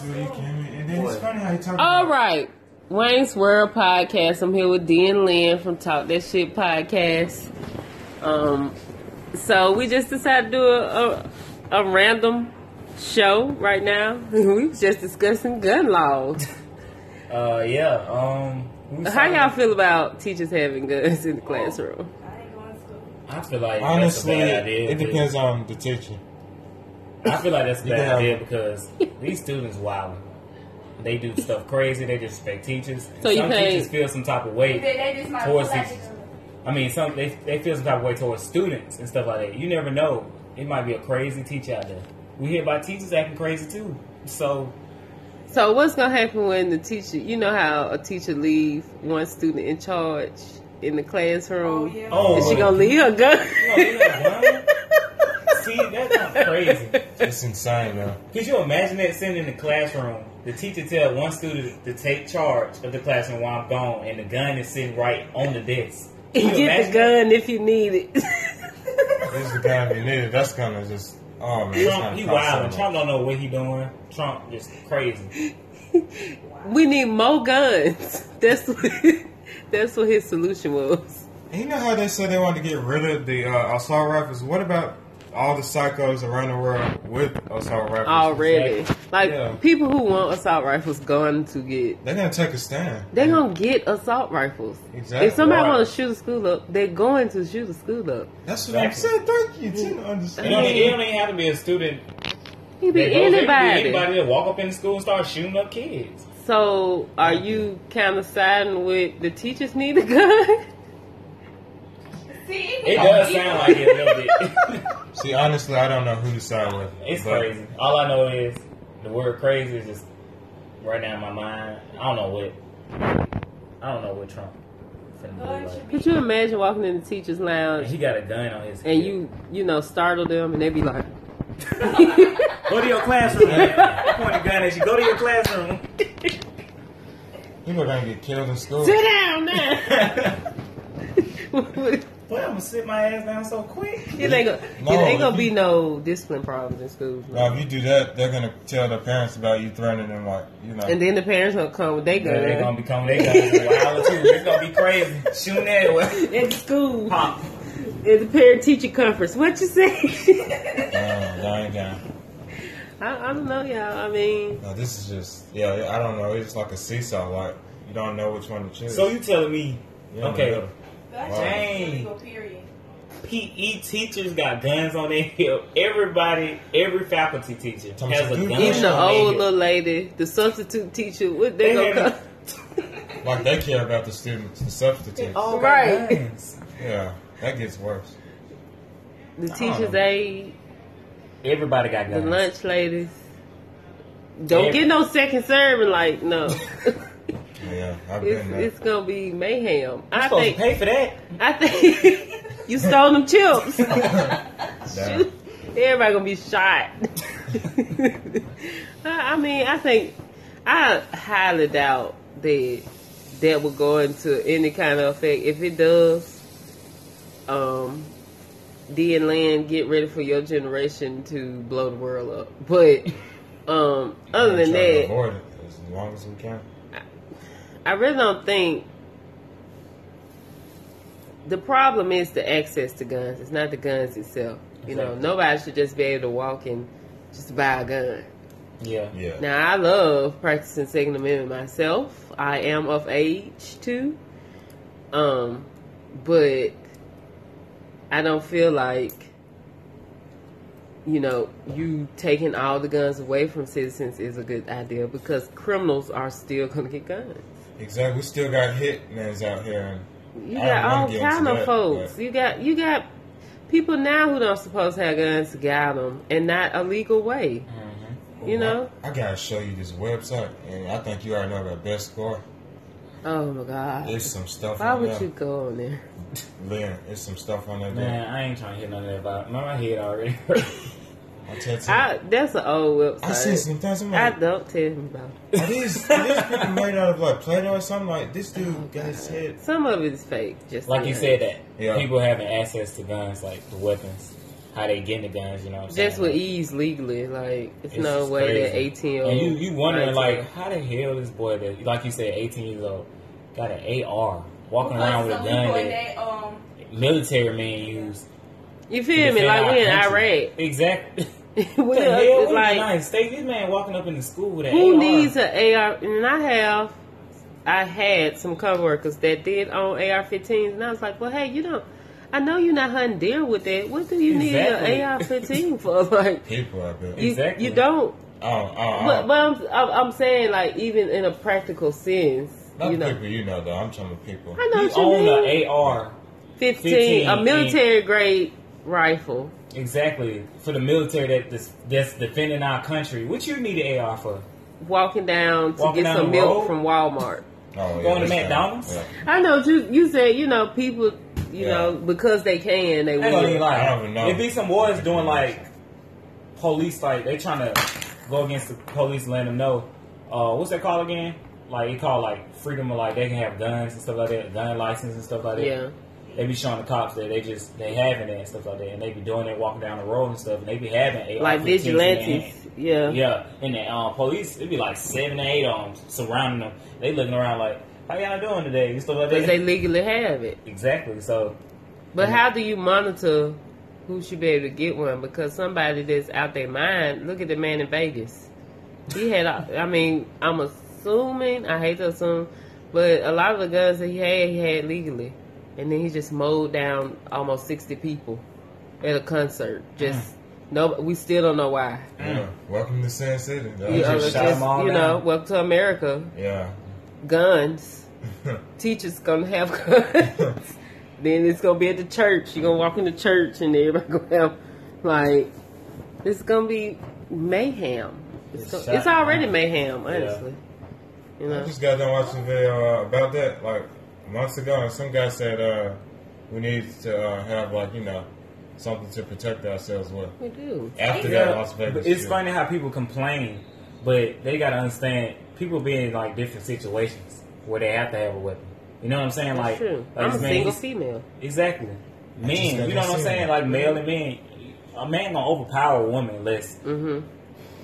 Studio Kimmy. And then it's funny how you talk All about right. Wayne's World Podcast. I'm here with Dean and Lynn from Talk That Shit Podcast. Um, so we just decided to do a, a, a random show right now. we was just discussing gun laws. Uh, yeah. Um, How y'all feel about teachers having guns in the classroom? I feel like Honestly, that's a bad idea. it depends on the teacher. I feel like that's a bad Yeah. idea because these students wild. They do stuff crazy. They disrespect teachers. So some can't- teachers feel some type of way They, they towards pull out these. I mean, some they, they feel some type of way towards students and stuff like that. You never know. It might be a crazy teacher out there. We hear about teachers acting crazy too. So So what's gonna happen when the teacher? You know how a teacher leave one student in charge in the Oh, classroom. yeah. Oh, Is she oh. gonna leave her gun? you gonna leave her gun? See, that's not crazy. It's insane, though. Could you imagine that sitting in the classroom? The teacher tell one student to take charge of the classroom while I'm gone, and the gun is sitting right on the desk. Can you Get the imagine gun if you need it. This is the kind you need it. That's gonna just, oh man. Trump, he wild. so. Trump don't know what he doing. Trump just crazy. we need more guns. That's what, that's what his solution was. You know how they said they wanted to get rid of the uh, assault rifles? What about all the psychos around the world with assault rifles? Already, like Yeah. people who want assault rifles going to get. They're gonna take a stand. They're gonna get assault rifles. Exactly. If somebody Right. want to shoot a school up, they're going to shoot a school up. That's what I'm saying. Thank you. Tina It understand. don't, it don't even have to be a student. He be that goes there. Anybody. anybody that walk up in the school and start shooting up kids. So, are you kind of siding with the teachers need a gun? See, It does sound like it a little bit. See, honestly, I don't know who to side with. it's but crazy. All I know is the word crazy is just right now in my mind. I don't know what. I don't know what Trump. Like. Could you imagine walking in the teachers' lounge He got a gun on his and hip. you, you know, startle them and they be like, Go to your classroom. man. Point a gun at you. Go to your classroom. people are gonna get killed in school. "Sit down now." Boy, I'm gonna sit my ass down so quick. it ain't gonna, No, it ain't gonna be you- no discipline problems in schools. Now, if you do that, they're gonna tell their parents about you threatening them, like you know. And then the parents gonna come with their Yeah, they're gonna become they guns wild too. It's gonna be crazy. Shooting everywhere. at school Pop. at the parent teacher conference. What you say? dying down. I, I don't know, y'all. I mean, No, this is just yeah. I don't know. It's like a seesaw. Like you don't know which one to choose. So you telling me You okay. know. That's Dang. illegal, period. PE teachers got guns on their hip. Everybody, every faculty teacher has a gun. good even the on their old hip. little lady, the substitute teacher, what they They gonna come? Like they care about the students, the substitutes. all got Right. guns. Yeah, that gets worse. The teachers' aide, Everybody got guns. the guns. lunch ladies. Don't Yeah. get no second serving. Like no, Yeah, I've it's been there. it's gonna be mayhem. You I supposed think. to pay for that. I think you stole them chips. Shoot. Everybody gonna be shot. I I mean, I think I highly doubt that that will go into any kind of effect. If it does, um, D and Land, get ready for your generation to blow the world up. But um, other than that, as long as we can. I really don't think the problem is the access to guns. It's not the guns itself. You know, nobody should just be able to walk and just buy a gun. Yeah. Yeah. Now, I love practicing Second Amendment myself. I am of age too. Um, but I don't feel like you know you taking all the guns away from citizens is a good idea because criminals are still going to get guns. Exactly. We still got hitmans out here, and You I got don't all kind of that, folks. but- You got you got people now who don't supposed to have guns got them, and not a legal way. Mm-hmm. You know? I, I gotta show you this website, and I think you already know about Best Gore. Oh my god! There's some stuff Why on would there. you go on there? Lynn, there's some stuff on there. Man, I ain't trying to hit none of that about my head already. hurt. I tell you, I, that's an old website. I see some things. I'm I don't tell him about. it. are these, are these people made out of like Play-Doh or something? Like this dude got his head. Some of it is fake. Just like you said that Yeah. people having access to guns, like the weapons. how they getting the guns. You know, what I'm saying? Just with Like, ease legally, like it's, It's no just way that crazy. eighteen year old And you you wondering like how the hell this boy that like you said 18 years old got an AR walking around with a gun people in that that, um, military men use. you to feel me? Like our we in. Iraq. Exactly. we What the hell? it's We like United States. This man walking up in the school with an who AR. needs an AR? And I have, I had some coworkers that did own AR-15s, and I was like, well, hey, you don't. I know you're not hunting deer with that. What do you Exactly. need an AR-15 for? Like, People out there. you, Exactly. you don't. I don't, But, but I'm, I'm, I'm saying like even in a practical sense, not you know. people you know though. I'm talking about people. I know He what you owned mean. an AR 15, 15, a military grade rifle. Exactly for the military that that's, that's defending our country. What you need an AR for? Walking down to Walking get down some milk road? from Walmart. Oh, yeah, Going to. McDonald's? Yeah. I know you. You said you know people. You Yeah. know because they can, they I ain't gonna will. lie. I don't even know. It be some boys doing like police, like they trying to go against the police and let them know. Uh, what's that called again? Like it called like freedom of like they can have guns and stuff like that, gun license and stuff like that. Yeah, They be showing the cops that they just they having it and stuff like that, and they be doing it walking down the road and stuff, and they be having AR-15s like vigilantes. Yeah. Yeah, and the uh, police, it'd be like seven or eight of them surrounding them. They looking around like, "How y'all doing today?" And stuff like because that. they legally have it. exactly. So But how do you monitor who should be able to get one? Because somebody that's out their mind. Look at the man in Vegas. He had. a- I mean, I'm assuming. I hate to assume, but a lot of the guns that he had, he had legally, and then he just mowed down almost sixty people at a concert. Just no. We still don't know why. Yeah. Welcome to Sin City. though. You, know, just it's all you know, welcome to America. yeah. Guns. Teachers gonna have guns. then it's gonna be at the church. You're gonna walk in the church and everybody gonna have like it's gonna be mayhem. It's, It's go- shot it's already mayhem, honestly. You know? I know. just got done watching a video uh, about that like months ago, and some guy said uh, we need to uh, have like you know something to protect ourselves with. We do. After Yeah, that, Las Vegas. but it's shit. funny how people complain, but they gotta understand people be in like different situations where they have to have a weapon. You know what I'm saying? That's like, true. like I'm a this man, single female. Exactly. just Men, you know what I'm seen saying? that. Like male and men. A man gonna overpower a woman unless hmm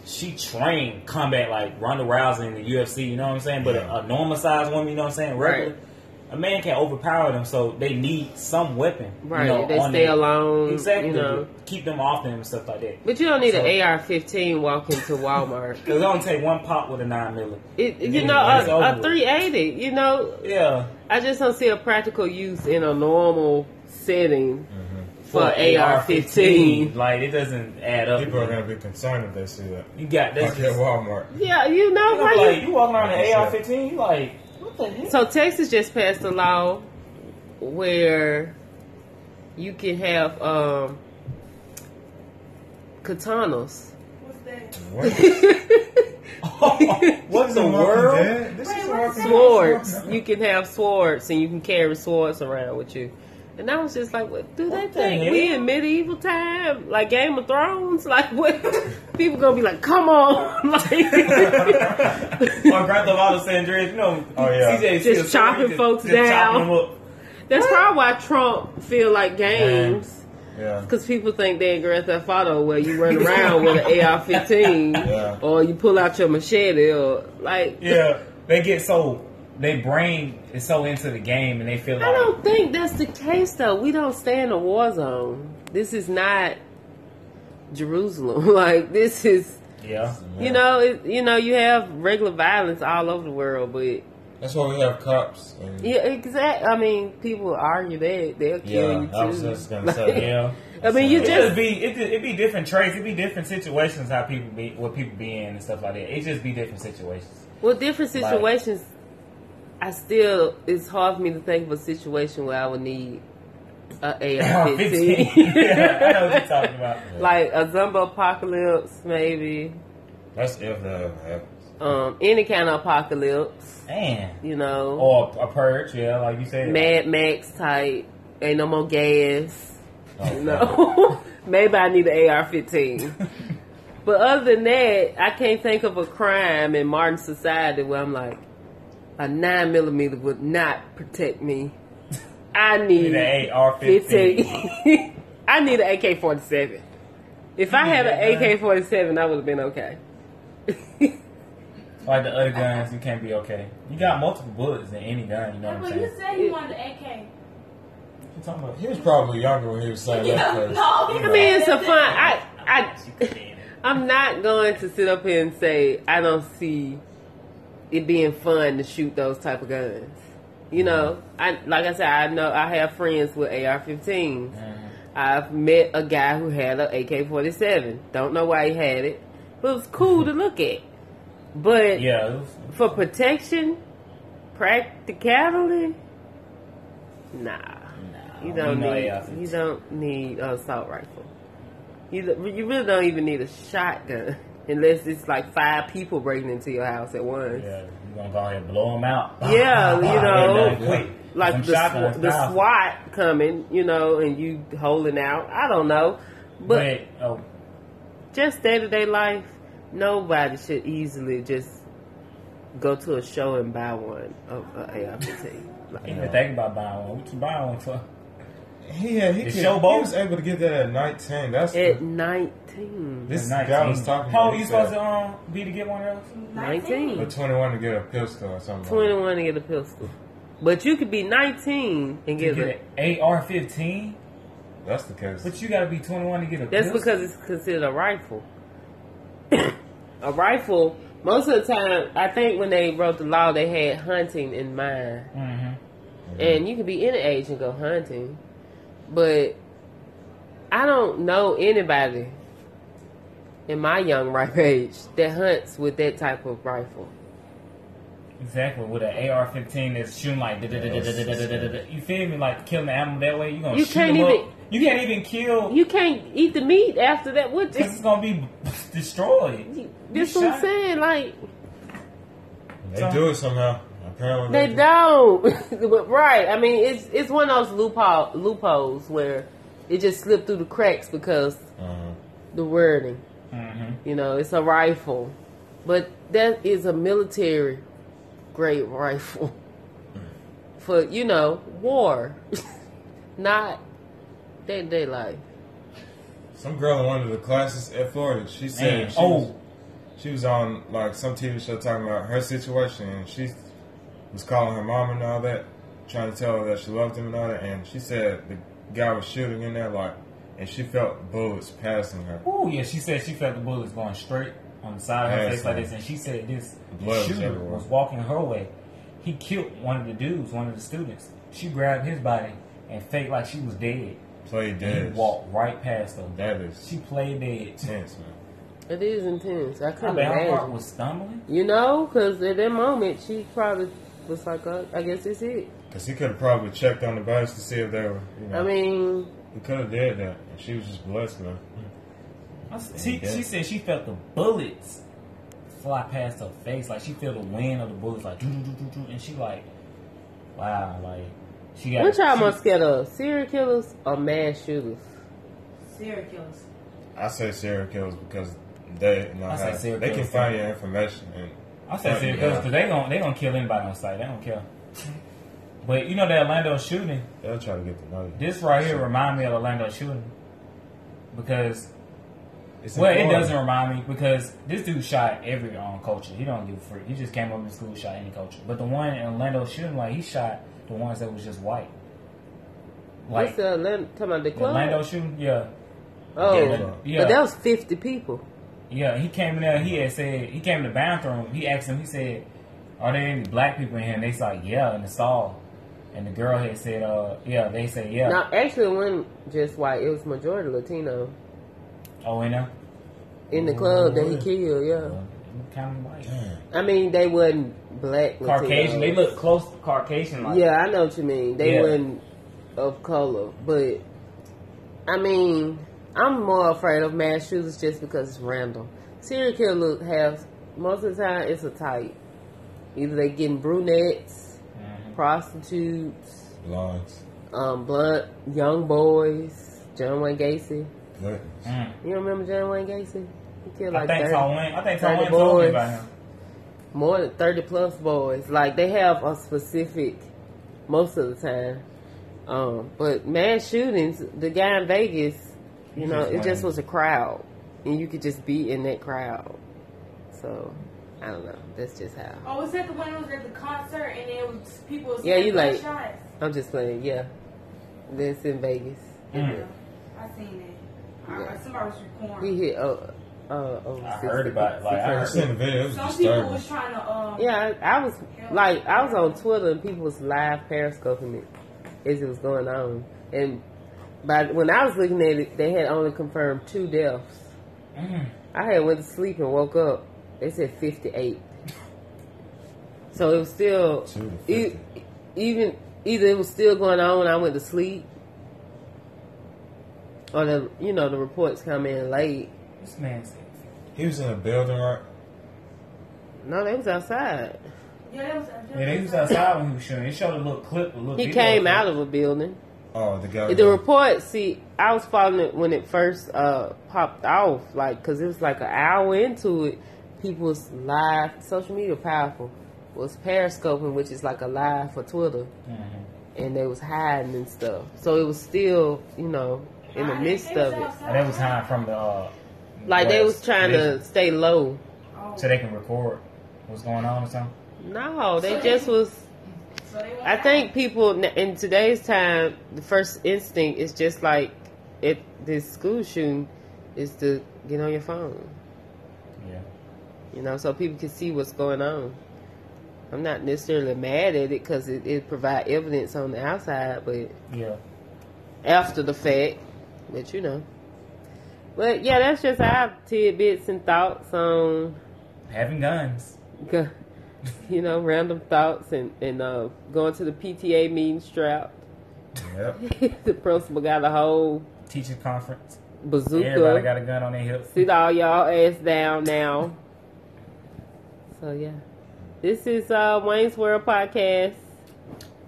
she trained combat like Ronda Rousey in the UFC, you know what I'm saying? But Yeah. a, a normal sized woman, you know what I'm saying? Regular, Right. A man can't overpower them, so they need some weapon. Right. you Right. know, they on stay them. alone. Exactly. You know. Keep them off them and stuff like that. But you don't need So- an AR-15 walking to Walmart. Because it only take one pop with a nine milli. It, you know, a, a 380. You know, Yeah. I just don't see a practical use in a normal setting mm-hmm. for, For AR-15. Like it doesn't add up. People are gonna be concerned if they see that. You got that's Like at Walmart. Yeah, you know, you know, why like you- you walking around an AR fifteen, you like what the heck? So Texas just passed a law where you can have um, katanas. What's that? What? what in the Walking world? This is Wait, Walking what's Dead. swords. You can have swords, and you can carry swords around with you. And I was just like, what do they What the think? We in medieval time, like Game of Thrones? Like what? People gonna be like, come on, like Or Grand Theft Auto San Andreas, you know, Oh, yeah. CJ Just chopping just- folks just down. them up. that's probably why Trump feel like games. Yeah. Because people think they're in Grand Theft Auto where you run around with an AR-15 Yeah. or you pull out your machete or like. Yeah, they get so their brain is so into the game and they feel I don't think that's the case though. We don't stay in a war zone. This is not Jerusalem. like this is, yeah. you know, it, you know, you have regular violence all over the world, but That's why we have cops. And yeah, exactly. I mean, people argue that they'll kill Yeah, you too. I was just gonna say, Yeah. I mean, you It just just be it it be different traits. It be different situations how people be what people be in and stuff like that. It just be different situations. Well, different Like- situations. I still, it's hard for me to think of a situation where I would need a AR-15. yeah, I know what you're talking about. like a zombie apocalypse, maybe. that's if that ever happens. Um, any kind of apocalypse, Man. you know. Or a purge, yeah, like you said. Mad Max type. Ain't no more gas. Oh, You know. maybe I need an AR-15. But other than that, I can't think of a crime in modern society where I'm like, a nine millimeter would not protect me. I need Need an AR-15. I need an AK forty seven. If I had an? AK forty seven, I would have been okay. Like the other guns, you can't be okay. You got multiple bullets in any gun. You know what I'm But saying? you said you wanted an AK. What you talking about? He was probably younger when he was saying that. No, you he know, I mean, it's a fun. I, I, I'm not going to sit up here and say I don't see it being fun to shoot those type of guns. You know, I like I said, I know I have friends with AR-15s. Mhm. I've met a guy who had an AK-47. Don't know why he had it, but it was cool to look at. But Yeah, for protection, practicality, nah. nah, You don't need. AR-15. You don't need an assault rifle. You you really don't even need a shotgun unless it's like five people breaking into your house at once. Yeah, you gonna go ahead and blow them out. Yeah, you know, Like the sw- the. SWAT coming, you know, and you holding out. I don't know, but But oh, just day to day life, nobody should easily just go to a show and buy one of an AR-15. Like, even think about buying one. What you buying one for? He had he, The could, show he was able to get that at nineteen. That's at the, 19. this At guy 19. was talking. How about, old he you said- supposed to um, be to get one of those? 19. But twenty one to get a pistol or something. like 21 to get a pistol. But you could be 19 and get get a. an AR-15. That's the case. but you gotta be 21 to get a pistol. That's pistol. because it's considered a rifle. a rifle, most of the time, I think when they wrote the law, they had hunting in mind. hmm And you can be any age and go hunting. But I don't know anybody in my young ripe age that hunts with that type of rifle. Exactly, with an AR-15 that's shooting like you feel me, like killing the animal that way. You gonna you shoot can't even, up. You can't even kill. You can't eat the meat after that. What? this is gonna be destroyed. This what I'm saying. Like they so, do it somehow. Apparently they, they don't. right. I mean, it's it's one of those loophole loopholes where it just slipped through the cracks because uh-huh. the wording hmm You know, it's a rifle, but that is a military grade rifle. For you know war, not day to day life. Some girl in one of the classes at Florida, she said Man, she, oh. was, she was on like some TV show talking about her situation, and she was calling her mom and all that, trying to tell her that she loved him and all that, and she said the guy was shooting in there like, and she felt bullets passing her. Oh yeah, she said she felt the bullets going straight on the side of her face like this, and she said this Blood shooter everywhere. was walking her way. He killed one of the dudes, one of the students. She grabbed his body and faked like she was dead. Played And dead. he walked right past her. That is She played dead. intense, man. It is intense. I I couldn't bet her heart was stumbling. You know, because at that moment she probably was like, uh, "I guess it's it." Cause he could have probably checked on the bodies to see if they were, you know. I mean, he could have did that, and she was just blessed, man. She, she said she felt the bullets fly past her face, like she felt the wind of the bullets, like doo doo doo doo doo, and she like, wow, like she got. what y'all she- more scared of? Serial killers or mass shooters? Serial killers. I say serial killers because they, you know, I say have- serial they can find your information and I say serial killers because they gon' they gonna kill anybody on sight. They don't care. But you know that Orlando shooting. they'll try to get to know you. This right here remind me of Orlando shooting because It's well, it doesn't remind me because this dude shot every um, culture. He don't give a freak. He just came up in school, shot any culture. But the one in Orlando shooting, like he shot the ones that was just white. Like What's the Atlanta, talking about the the club? Orlando shooting, yeah, oh, Yeah. yeah. but that was fifty people. Yeah, he came in there. He had said he came in the bathroom. He asked him. He said, "Are there any black people in here?" And they said, "Yeah," in the stall. And the girl had said, "Uh, yeah." They said, "Yeah." Now, actually, it wasn't just white. It was majority Latino oh, in there. in the club that he killed. Yeah, kind of white. I mean they wasn't black. Caucasian. Latinos. They look close to Caucasian. Like, Yeah, I know what you mean. They Yeah. wasn't of color, but I mean, I'm more afraid of mass shooters just because it's random. Serial killers have most of the time it's a type. Either they getting brunettes. Prostitutes, Blondes. um, blunt young boys. John Wayne Gacy. Mm. You don't remember John Wayne Gacy? He killed I think 30, Tom Wayne. I think Tom 30 Wayne told me boys. about him. more than thirty plus boys. Like they have a specific most of the time. Um, but mass shootings, the guy in Vegas, you He know, just it just was a crowd, and you could just be in that crowd. So I don't know. That's just how. Oh, was that the one that was at the concert and it was people was Yeah, you like- shots? I'm just playing. Yeah, that's in Vegas. Mm. I seen that. I- Yeah. somebody was He recording. hit. Uh, uh, over I 60 heard about it, like, I I heard- seen the video. It was Some people disturbing. was trying to um Yeah, I, I was like, I was on Twitter and people was live periscoping it as it was going on, and by when I was looking at it, they had only confirmed two deaths. Mm. I had went to sleep and woke up. They said fifty eight. So it was still e- even either it was still going on when I went to sleep, or the you know the reports come in late. This man said. He was in a building, right? No, they was outside. Yeah, that was. that Yeah, they was outside when he was shooting. It showed a little clip, a little. He came clip. out of a building. Oh, the guy. The report, see, I was following it when it first uh, popped off, like, because it was like an hour into it. People was live, social media powerful, was periscoping, which is like a live for Twitter, Mhm. and they was hiding and stuff. So it was still, you know, in the midst of it. And they was hiding from the. Uh, Like they was west. trying to stay low. Oh, so they can record what's going on or something. No, they So just they- was. so they I think people in today's time, the first instinct is just like it. This school shooting is to get on your phone. Yeah. You know, so people can see what's going on. I'm not necessarily mad at it because it, it provide evidence on the outside, but Yeah. after the fact, but you know. But yeah, that's just our tidbits and thoughts on, Having guns. you know, random thoughts and and uh, going to the PTA meeting strapped. Yep. the principal got a whole Teacher conference. bazooka. Everybody got a gun on their hip. Sit all y'all ass down now. So yeah, this is uh, Wayne's World podcast.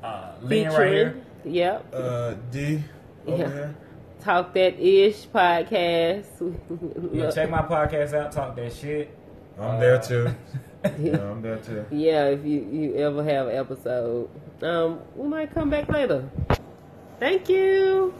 Uh, Lynn right here. Yep. Uh, D over Yeah. here. Talk That Ish podcast. Yeah, check my podcast out. Talk that shit. I'm there too. Yeah, I'm there too. yeah, if you, you ever have an episode. Um, we might come back later. Thank you.